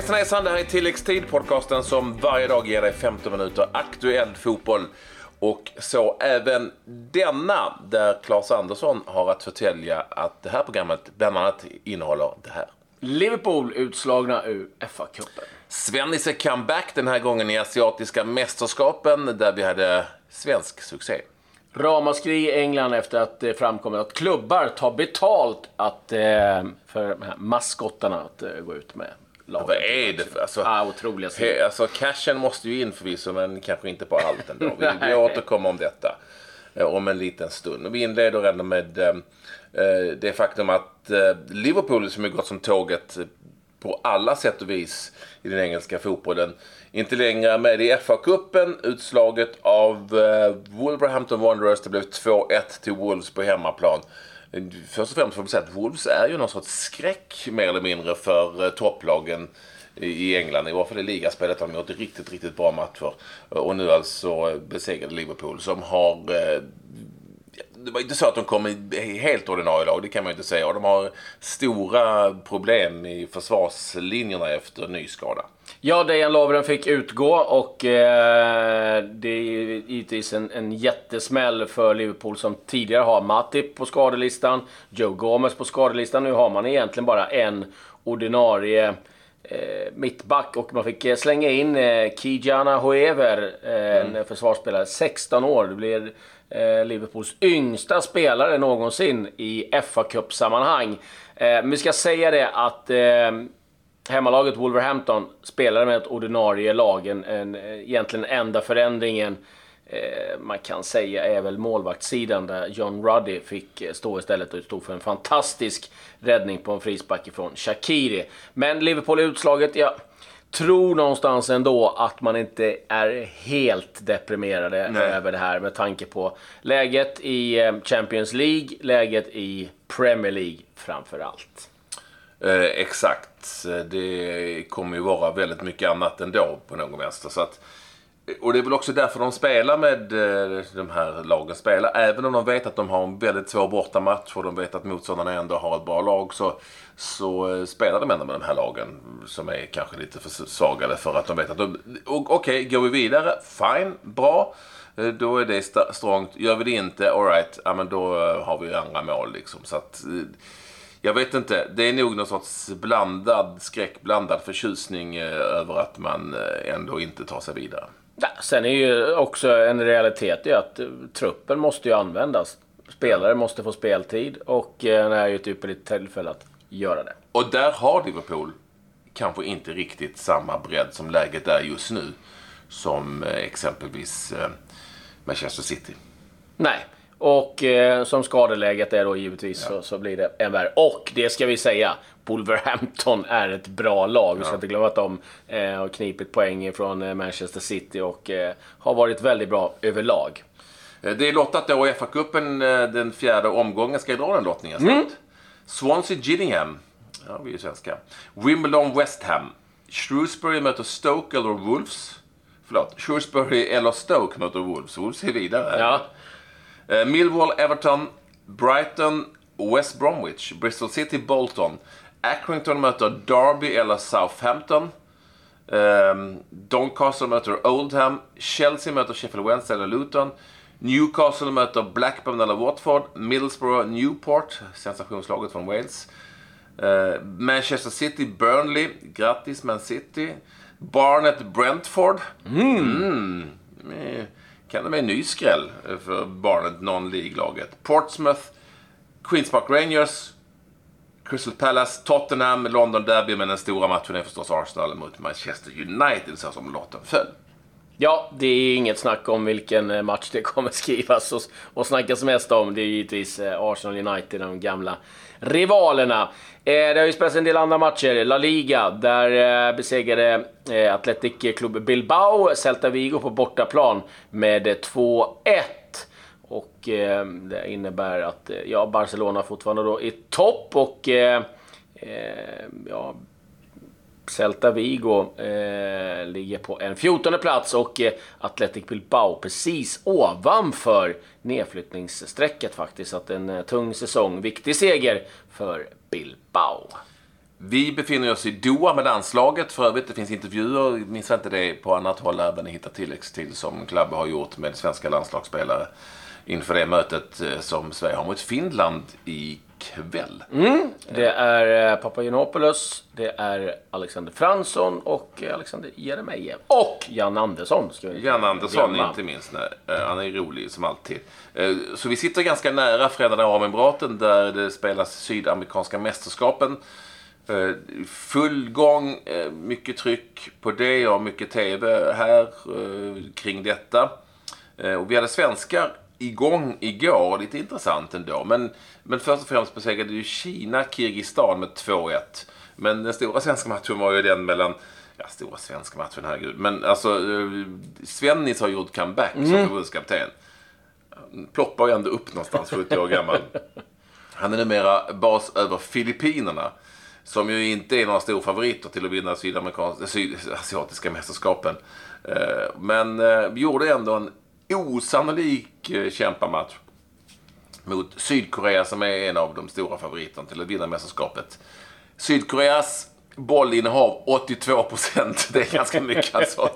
Hejsan hejsan, det här är Tilläggstid, podcasten som varje dag ger dig 15 minuter aktuell fotboll. Och så även denna, där Claes Andersson har att förtälja att det här programmet bland annat innehåller det här. Liverpool utslagna ur FA-cupen. Svennis är comeback den här gången i Asiatiska mästerskapen där vi hade svensk succé. Ramaskri i England efter att det framkommit att klubbar tar betalt att, eh, för de här maskottarna att eh, gå ut med laget. Vad är det för... Alltså, Ah, otroliga he, alltså cashen måste ju in förvisso, men kanske inte på allt ändå. Vi, vi återkommer om detta eh, om en liten stund. Och vi inleder ändå med eh, eh, det faktum att eh, Liverpool, som har gått som tåget på alla sätt och vis i den engelska fotbollen, inte längre med i FA-cupen. Utslaget av eh, Wolverhampton Wanderers, det blev 2-1 till Wolves på hemmaplan. Eh, först och främst får vi säga att Wolves är ju någon sorts skräck mer eller mindre för eh, topplagen i England. I varje fall i ligaspelet har de gjort riktigt, riktigt bra matcher. Eh, och nu alltså besegrade Liverpool som har... Det var inte så att de kom i helt ordinarie lag, det kan man ju inte säga. Och de har stora problem i försvarslinjerna efter ny skada. Ja, Dejan Lovren fick utgå och eh, det är givetvis en, en jättesmäll för Liverpool som tidigare har Matip på skadelistan, Joe Gomez på skadelistan. Nu har man egentligen bara en ordinarie eh, mittback och man fick eh, slänga in eh, Kijana Hoever, eh, en försvarsspelare, 16 år. Det blir eh, Liverpools yngsta spelare någonsin i FA-cupsammanhang. Eh, men vi ska säga det att eh, Hemmalaget Wolverhampton spelade med ett ordinarie lag. En, en, egentligen enda förändringen man kan säga är väl målvaktssidan där John Ruddy fick eh, stå istället och stod för en fantastisk räddning på en frispark ifrån Shakiri. Men Liverpool är utslaget. Jag tror någonstans ändå att man inte är helt deprimerade Nej. över det här med tanke på läget i eh, Champions League, läget i Premier League framför allt. Eh, exakt. Det kommer ju vara väldigt mycket annat ändå på någon vänster. Så att, och det är väl också därför de spelar med eh, de här lagen spelar. Även om de vet att de har en väldigt svår bortamatch och de vet att motståndarna ändå har ett bra lag så, så eh, spelar de ändå med de här lagen som är kanske lite för svagare för att de vet att de... Okej, Okej, går vi vidare, fine, bra. Eh, då är det sta- strångt. Gör vi det inte, alright, ja men då har vi andra mål liksom. Så att, jag vet inte. Det är nog någon sorts blandad skräck, blandad förtjusning över att man ändå inte tar sig vidare. Sen är ju också en realitet är att eh, truppen måste ju användas. Spelare måste få speltid och eh, det här är ju ett ypperligt tillfälle att göra det. Och där har Liverpool kanske inte riktigt samma bredd som läget är just nu. Som eh, exempelvis Manchester City. Nej, och eh, som skadeläget är då givetvis så, så blir det än värre. Och det ska vi säga, Wolverhampton är ett bra lag. Vi ska inte glömma att de eh, har knipit poäng från eh, Manchester City och eh, har varit väldigt bra överlag. Eh, Det är lottat då i FA-cupen eh, den fjärde omgången. Ska jag dra den lottningen snabbt? Swansea Gillingham. Ja, vi är ju svenska. Wimbledon West Ham. Shrewsbury möter Stoke eller Wolves. Förlåt, Shrewsbury eller Stoke möter Wolves. Wolves är vidare. Ja, Millwall, Everton, Brighton, West Bromwich, Bristol City, Bolton. Accrington möter Derby eller Southampton. Um, Doncaster möter Oldham. Chelsea möter Sheffield Wednesday eller Luton. Newcastle möter Blackburn eller Watford. Middlesbrough, Newport, sensationslaget från Wales. Eh, Manchester City, Burnley. Grattis Man City. Barnet, Brentford. Mm. Eh, kan det bli en ny skräll eh, för Barnet Non-League-laget. Portsmouth, Queens Park Rangers. Crystal Palace, Tottenham, London Derby, men den stora matchen är förstås Arsenal mot Manchester United så som lotten föll. Ja, det är inget snack om vilken eh, match det kommer skrivas och, och snackas mest om. Det är givetvis eh, Arsenal United, de gamla rivalerna. Eh, det har ju spelats en del andra matcher. La Liga, där eh, besegrade eh, Athletic Club Bilbao Celta Vigo på bortaplan med eh, 2-1. Och eh, det innebär att eh, ja, Barcelona fortfarande då i topp och eh, eh, ja, Celta Vigo eh, ligger på en 14 plats och eh, Athletic Bilbao precis ovanför nedflyttningsstrecket faktiskt. Så att en eh, tung säsong. Viktig seger för Bilbao. vi befinner oss i Doha med landslaget. För övrigt, det finns intervjuer, minns inte det, på annat håll även i Hitta tilläggstid som Club har gjort med svenska landslagsspelare inför det mötet eh, som Sverige har mot Finland i kväll. Mm, det är eh, Papagenopoulos, det är Alexander Fransson och Alexander Jeremejeff. Och Jan Andersson. Ska vi Jan Andersson glömma. inte minst. Nej. Eh, Han är rolig som alltid. Eh, Så vi sitter ganska nära Förenade Arabemiraten där det spelas Sydamerikanska mästerskapen. Eh, Full gång, eh, mycket tryck på det och mycket TV här eh, kring detta. Eh, Och vi hade svenskar igång igår, lite intressant ändå. Men, men först och främst besegrade ju Kina Kirgizistan med 2-1. Men den stora svenska matchen var ju den mellan Ja, stora svenska matchen, herregud. Men alltså, eh, Svennis har gjort comeback som förbundskapten. Ploppar ju ändå upp någonstans, 70 år gammal. Han är numera bas över Filippinerna. Som ju inte är några stora favoriter till att vinna sydamerikanska, sydasiatiska mästerskapen. Eh, Men eh, gjorde ändå en osannolik eh, kämpamatch mot Sydkorea som är en av de stora favoriterna till att vinna mästerskapet. Sydkoreas bollinnehav 82 procent. Det är ganska mycket alltså.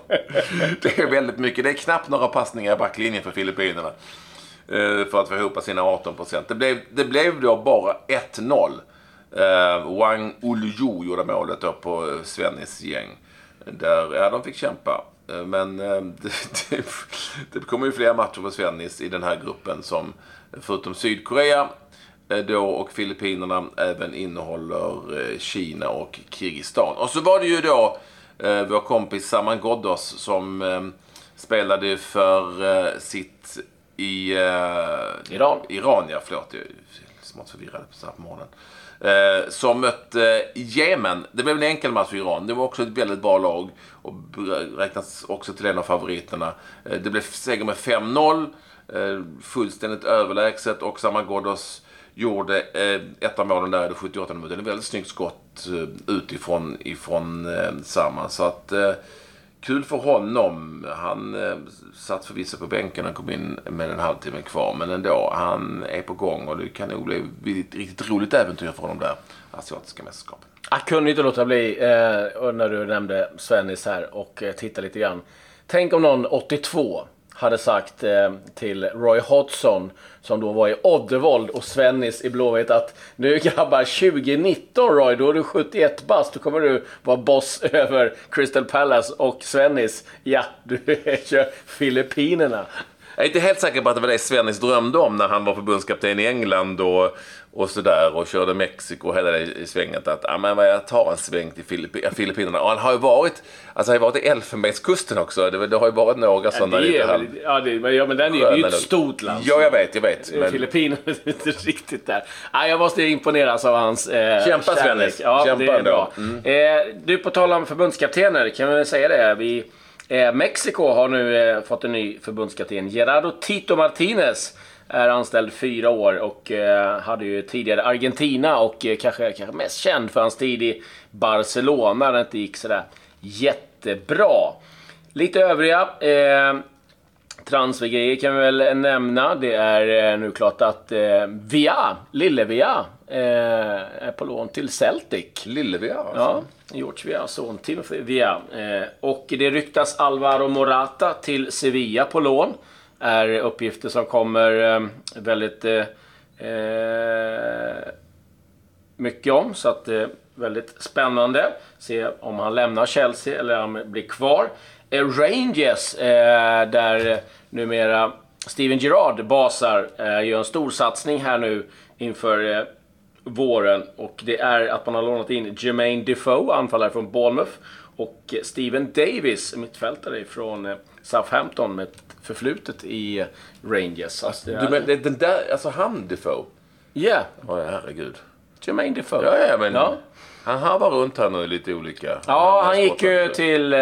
Det är väldigt mycket. Det är knappt några passningar i backlinjen för Filippinerna. Eh, för att få ihop sina 18 procent. Det blev, det blev då bara 1-0. Uh, eh, Wang Ulju gjorde målet då på Svennis gäng. Där, ja, de fick kämpa. Eh, Men eh, det, det, det kommer ju fler matcher för Svennis i den här gruppen som förutom Sydkorea eh, då och Filippinerna även innehåller eh, Kina och Kirgizistan. Och så var det ju då vår kompis Saman Ghoddos som spelade för sitt i Iran. Iran, ja förlåt. Jag är smått förvirrad så här på morgonen. Eh, som mötte eh, Jemen. Det blev en enkel match för Iran. Det var också ett väldigt bra lag och räknas också till en av favoriterna. Eh, det blev seger med 5-0. Eh, fullständigt överlägset och Saman Ghoddos gjorde eh, ett av målen där i det 78 minuten. Ett väldigt snyggt skott eh, utifrån ifrån eh, Samma. Så att eh, Kul för honom. Han eh, satt förvisso på bänken och kom in med en halvtimme kvar. Men ändå, han är på gång och det kan nog bli ett riktigt roligt äventyr för honom där. Asiatiska mästerskapen. Jag kunde inte låta bli, eh, när du nämnde Svennis här och eh, titta lite grann. Tänk om någon 82 hade sagt eh, till Roy Hodgson, som då var i Oddevold och Svennis i Blåvitt att nu grabbar 2019 Roy, då är du 71 bast, då kommer du vara boss över Crystal Palace och Svennis, ja, du kör Filippinerna. Jag är inte helt säker på att det var det Svennis drömde om när han var förbundskapten i England och, och sådär och körde Mexiko och hela det i svänget. Att ah, men jag tar en sväng till äh, Filippinerna. Och han har ju varit, alltså han har ju varit i Elfenbenskusten också. Det, det har ju varit några sådana det lite är, väl- ja, det, men, ja, men den är, det ju ett stort land. Ja, jag vet, jag vet. Men Filippinerna är inte riktigt där. Nej, jag måste imponeras av hans eh, Kämpa. Svennis. Ja, Kämpa det är ändå. Mm. Eh, du, på tal om förbundskaptener, kan vi väl säga det. Vi, eh, Mexiko har nu eh, fått en ny förbundskapten. Gerardo Tito Martinez är anställd fyra år och eh, hade ju tidigare Argentina och eh, kanske, kanske mest känd för hans tid i Barcelona när det inte gick sådär jättebra. Lite övriga. Eh, Transfergrejer kan vi väl nämna. Det är eh, nu klart att eh, Via, lille Via, eh, är på lån till Celtic. Lille-Via alltså. Ja, George Via, son Timothy Via. Eh, och det ryktas Alvaro Morata till Sevilla på lån. Är uppgifter som kommer eh, väldigt eh, eh mycket om. Så att det är väldigt spännande. Se om han lämnar Chelsea eller om han blir kvar. Eh, Rangers, eh, där numera Steven Gerrard basar, eh, gör en stor satsning här nu inför eh, våren. Och det är att man har lånat in Jermaine Defoe, anfallare från Bournemouth. Och Steven Davis, mittfältare från eh, Southampton med förflutet i Rangers. Så att det är- Du men det- den där, alltså han Defoe? Ja, Åh herregud. Jermaine Defoe. Ja, ja, men Ja. han harvar runt här nu lite olika... Ja, han gick ju till eh,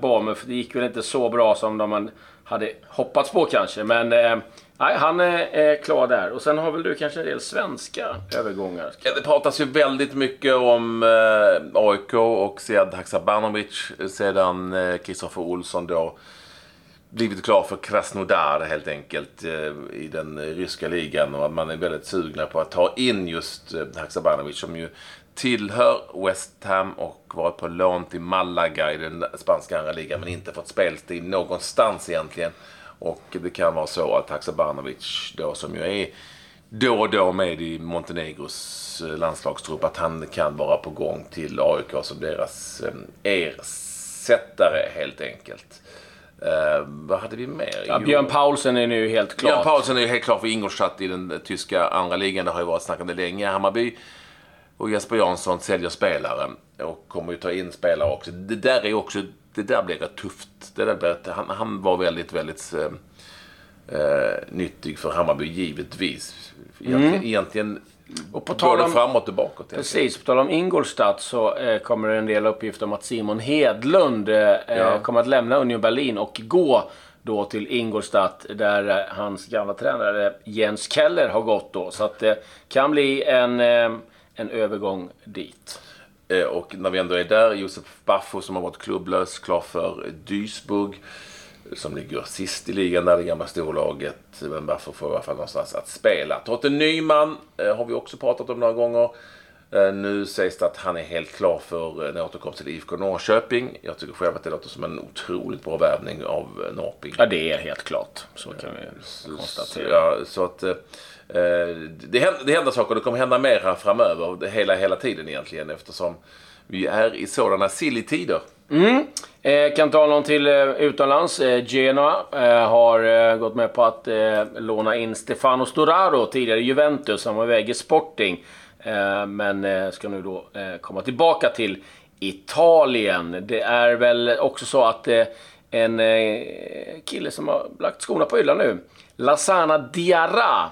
Bournemouth. Det gick väl inte så bra som de hade hoppats på kanske. Men eh, nej, han är eh, klar där. Och sen har väl du kanske en del svenska övergångar? Ja, det pratas ju väldigt mycket om eh, AIK och Sead Haksabanovic sedan eh, Kristoffer Olsson då blivit klar för Krasnodar helt enkelt eh, i den ryska ligan och att man är väldigt sugna på att ta in just eh, Haksabanovic som ju tillhör West Ham och varit på lån till Malaga i den spanska andra ligan men inte fått speltid någonstans egentligen. Och det kan vara så att Haksabanovic då som ju är då och då med i Montenegros eh, landslagstrupp att han kan vara på gång till AIK som deras ersättare helt enkelt. Uh, vad hade vi mer? Ja, Björn Paulsen är nu helt klar. Björn Paulsen är helt klar för Ingolstadt i den tyska andra ligan. Det har ju varit snack om det länge. Hammarby och Jesper Jansson säljer spelare och kommer ju ta in spelare också. Det där är också, det där blir rätt tufft. Det där blir, han, han var väldigt, väldigt uh, nyttig för Hammarby givetvis. Egentligen, mm. egentligen och på tal om, framåt och bakåt. Precis. På tal om Ingolstadt så eh, kommer det en del uppgifter om att Simon Hedlund eh, ja. kommer att lämna Union Berlin och gå då till Ingolstadt där eh, hans gamla tränare Jens Keller har gått då. Så att det kan bli en, eh, en övergång dit. Eh, och när vi ändå är där, Josef Baffo som har varit klubblös, klar för Duisburg som ligger sist i ligan där, det gamla storlaget. Men varför får i alla fall någonstans att spela. Totte Nyman eh, har vi också pratat om några gånger. Eh, nu sägs det att han är helt klar för en återkomst till IFK Norrköping. Jag tycker själv att det låter som en otroligt bra värvning av eh, Norrping. Ja, det är helt klart. Så kan vi konstatera. Ja, så att, eh, det, händer, det händer saker. Det kommer hända mer här framöver. Hela, hela tiden egentligen eftersom vi är i sådana silly-tider. Mm. Eh, kan ta någon till eh, utomlands. Eh, Genoa eh, har eh, gått med på att eh, låna in Stefano Storaro, tidigare Juventus. Han var iväg i Sporting. Eh, men ska nu då komma tillbaka till Italien. Det är väl också så att en kille som har lagt skorna på hyllan nu. Lasana Diarra,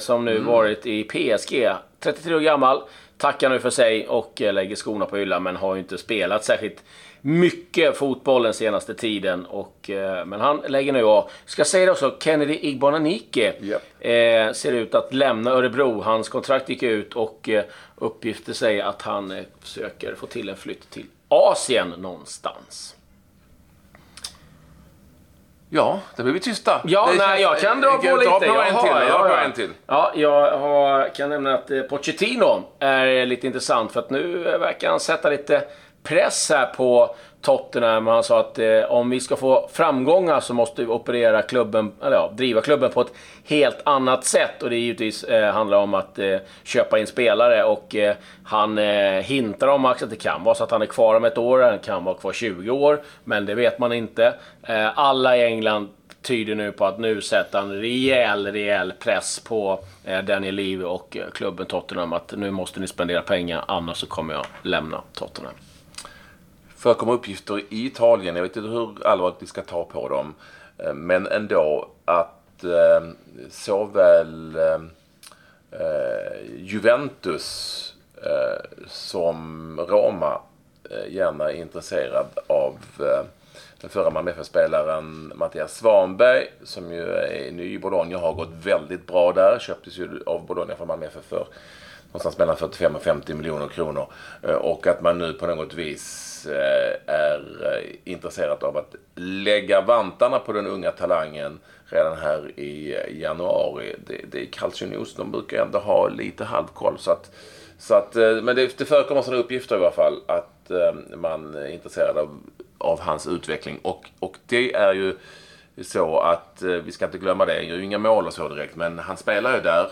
som nu mm. varit i PSG. 33 år gammal. Tackar nu för sig och lägger skorna på hyllan men har ju inte spelat särskilt mycket fotboll den senaste tiden. Och, eh, men han lägger nu av. Ska säga det också, Kennedy Igbonanike yep. eh, ser ut att lämna Örebro. Hans kontrakt gick ut och eh, uppgifter säger att han eh, försöker få till en flytt till Asien någonstans. Ja, det blir vi tysta. Ja, det nej, jag kan dra på lite. Dra på en till. Ja, ja. en till. Ja, jag har, kan nämna att Pochettino är lite intressant för att nu verkar han sätta lite press här på Tottenham. Han sa att eh, om vi ska få framgångar så måste vi operera klubben, eller ja, driva klubben på ett helt annat sätt. Och det givetvis eh, handlar om att eh, köpa in spelare. Och eh, han eh, hintar om att det kan vara så att han är kvar om ett år, han kan vara kvar 20 år. Men det vet man inte. Eh, alla i England tyder nu på att nu sätter han rejäl, rejäl press på eh, Daniel Levy och eh, klubben Tottenham. Att nu måste ni spendera pengar, annars så kommer jag lämna Tottenham förekommer uppgifter i Italien, jag vet inte hur allvarligt vi ska ta på dem, eh, men ändå att eh, såväl eh, eh, Juventus eh, som Roma eh, gärna är intresserad av eh, den förra Malmö FF-spelaren Mattias Svanberg som ju är ny i Bologna. Har gått väldigt bra där. Köptes ju av Bologna från Malmö FF för någonstans mellan 45 och 50 miljoner kronor. Eh, och att man nu på något vis eh, är eh, intresserad av att lägga vantarna på den unga talangen redan här i januari. Det, det är Calcionius, de brukar ändå ha lite halvkoll. Så att, så att, men det, det förekommer sådana uppgifter i alla fall att man är intresserad av, av hans utveckling. Och, och det är ju så att vi ska inte glömma det. Han gör ju inga mål och så direkt. Men han spelar ju där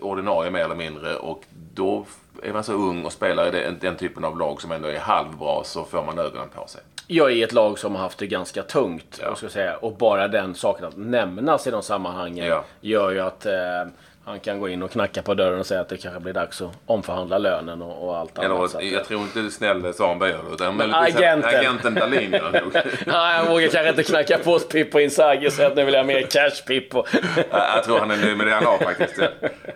ordinarie mer eller mindre. Och då är man så ung och spelar i den, den typen av lag som ändå är halvbra så får man ögonen på sig. Jag är i ett lag som har haft det ganska tungt. Ja. Ska säga. Och bara den saken att nämnas i de sammanhangen ja. gör ju att eh, han kan gå in och knacka på dörren och säga att det kanske blir dags att omförhandla lönen och, och allt annat. Jag tror inte snäll Svanberg gör det. Utan men agenten. agenten Dahlin gör nog. Nej, han vågar kanske inte knacka på hos Pippo Inzaghi och säga att nu vill jag ha mer cash Pippo. jag tror han är nöjd med det han har faktiskt.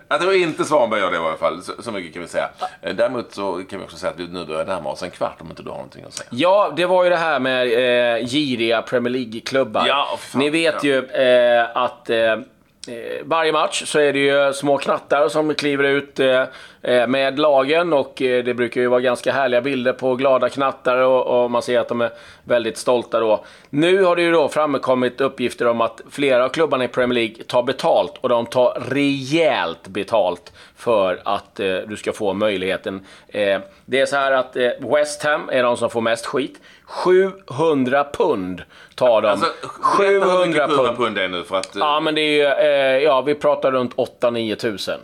Jag tror inte Svanberg gör det i alla fall. Så, så mycket kan vi säga. Däremot så kan vi också säga att vi nu börjar närma oss en kvart om inte du har någonting att säga. Ja, det var ju det här med eh, giriga Premier League-klubbar. Ja, Ni vet ja. ju eh, att eh, Eh, varje match så är det ju små knattar som kliver ut eh, eh, med lagen och det brukar ju vara ganska härliga bilder på glada knattar och, man ser att de är väldigt stolta då. Nu har det ju då framkommit uppgifter om att flera av klubbarna i Premier League tar betalt och de tar rejält betalt för att du ska få möjligheten. det är så här att West Ham är de som får mest skit. 700 pund tar de. Alltså, 700 pund. pund är nu för att... Ja, men det är ju, eh, ja, vi pratar runt 8-9 tusen.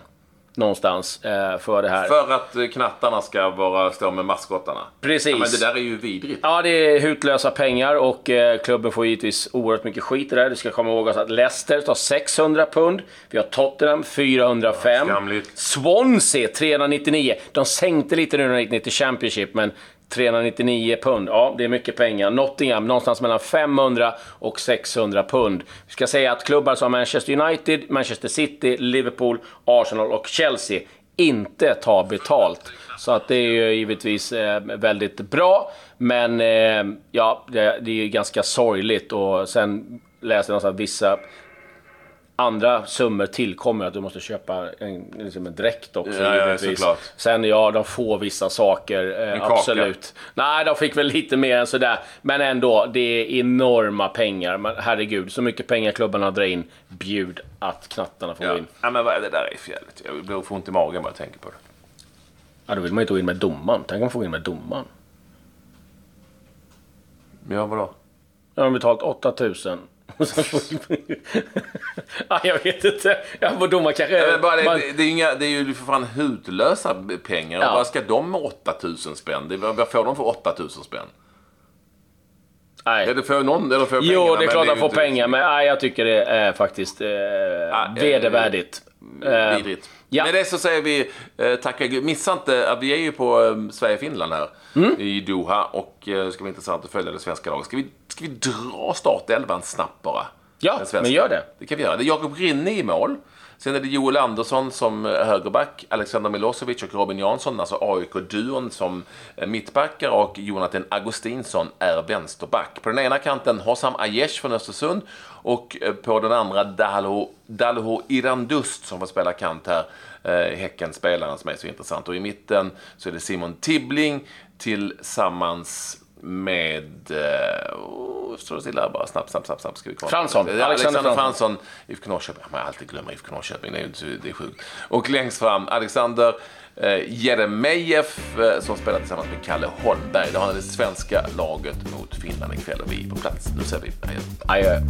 Någonstans eh, för det här. För att eh, knattarna ska vara, stå med maskottarna? Precis. Ja, men det där är ju vidrigt. Ja, det är hutlösa pengar och eh, klubben får givetvis oerhört mycket skit i det där. Du ska komma ihåg att Leicester tar 600 pund. Vi har Tottenham 405. Ja, Swansea 399. De sänkte lite nu när de gick ner till Championship, men 399 pund, ja det är mycket pengar. Nottingham någonstans mellan 500 och 600 pund. Vi ska säga att klubbar som Manchester United, Manchester City, Liverpool, Arsenal och Chelsea inte tar betalt. Så att det är ju givetvis eh, väldigt bra. Men eh, ja, det, det är ju ganska sorgligt och sen läser jag att vissa andra summor tillkommer att du måste köpa en, liksom en dräkt också. Ja, ja, Sen ja, de får vissa saker. Eh, absolut. Nej, de fick väl lite mer än sådär. Men ändå, det är enorma pengar. Men herregud, så mycket pengar klubbarna drar in. Bjud att knattarna får ja. in. Ja, men vad är det där är för jävligt? Jag blir få ont i magen bara jag tänker på det. Ja, då vill man ju inte gå in med domaren. Tänk om man får gå in med domaren. Ja, vadå? Jag har betalt 8000 ja, jag vet inte. Ja, vår domare kanske... Ja, bara det, man... det, det, är inga, det är ju för fan hutlösa pengar. Ja. Vad ska de med 8000 spänn? Vad får de för 8000 spänn? Nej. Eller får någon eller får Jo, pengarna, det är klart att de får pengar. Men nej, jag tycker det är faktiskt eh, ah, vedervärdigt. Eh, vidrigt. Ja. Med det så säger vi eh, tacka Gud. Missa inte, vi är ju på eh, Sverige-Finland här mm. i Doha och eh, det ska bli intressant att följa det svenska laget. Ska vi, ska vi dra startelvan snabbt bara? Ja, men gör det. Det kan vi göra. Det är Jakob Rinne i mål. Sen är det Joel Andersson som eh, högerback, Alexander Milosevic och Robin Jansson, alltså AIK-duon som eh, mittbackar och Jonathan Augustinsson är vänsterback. På den ena kanten Hossam Aiesh från Östersund och eh, på den andra Dalho, Dalho Irandust som får spela kant här. Häckenspelaren Häcken-spelaren som är så intressant. Och i mitten så är det Simon Tibbling tillsammans med... Uh, står det stilla bara snabbt, snabbt, snabbt, snabbt. Ska vi komma Fransson. Alexander, Alexander Fransson. IFK Norrköping. Man alltid glömmer IFK Norrköping. Det är, det är sjukt. Och längst fram Alexander eh, Jeremejeff eh, som spelar tillsammans med Kalle Holmberg. Det har det svenska laget mot Finland ikväll och vi är på plats. Nu säger vi adjö. adjö.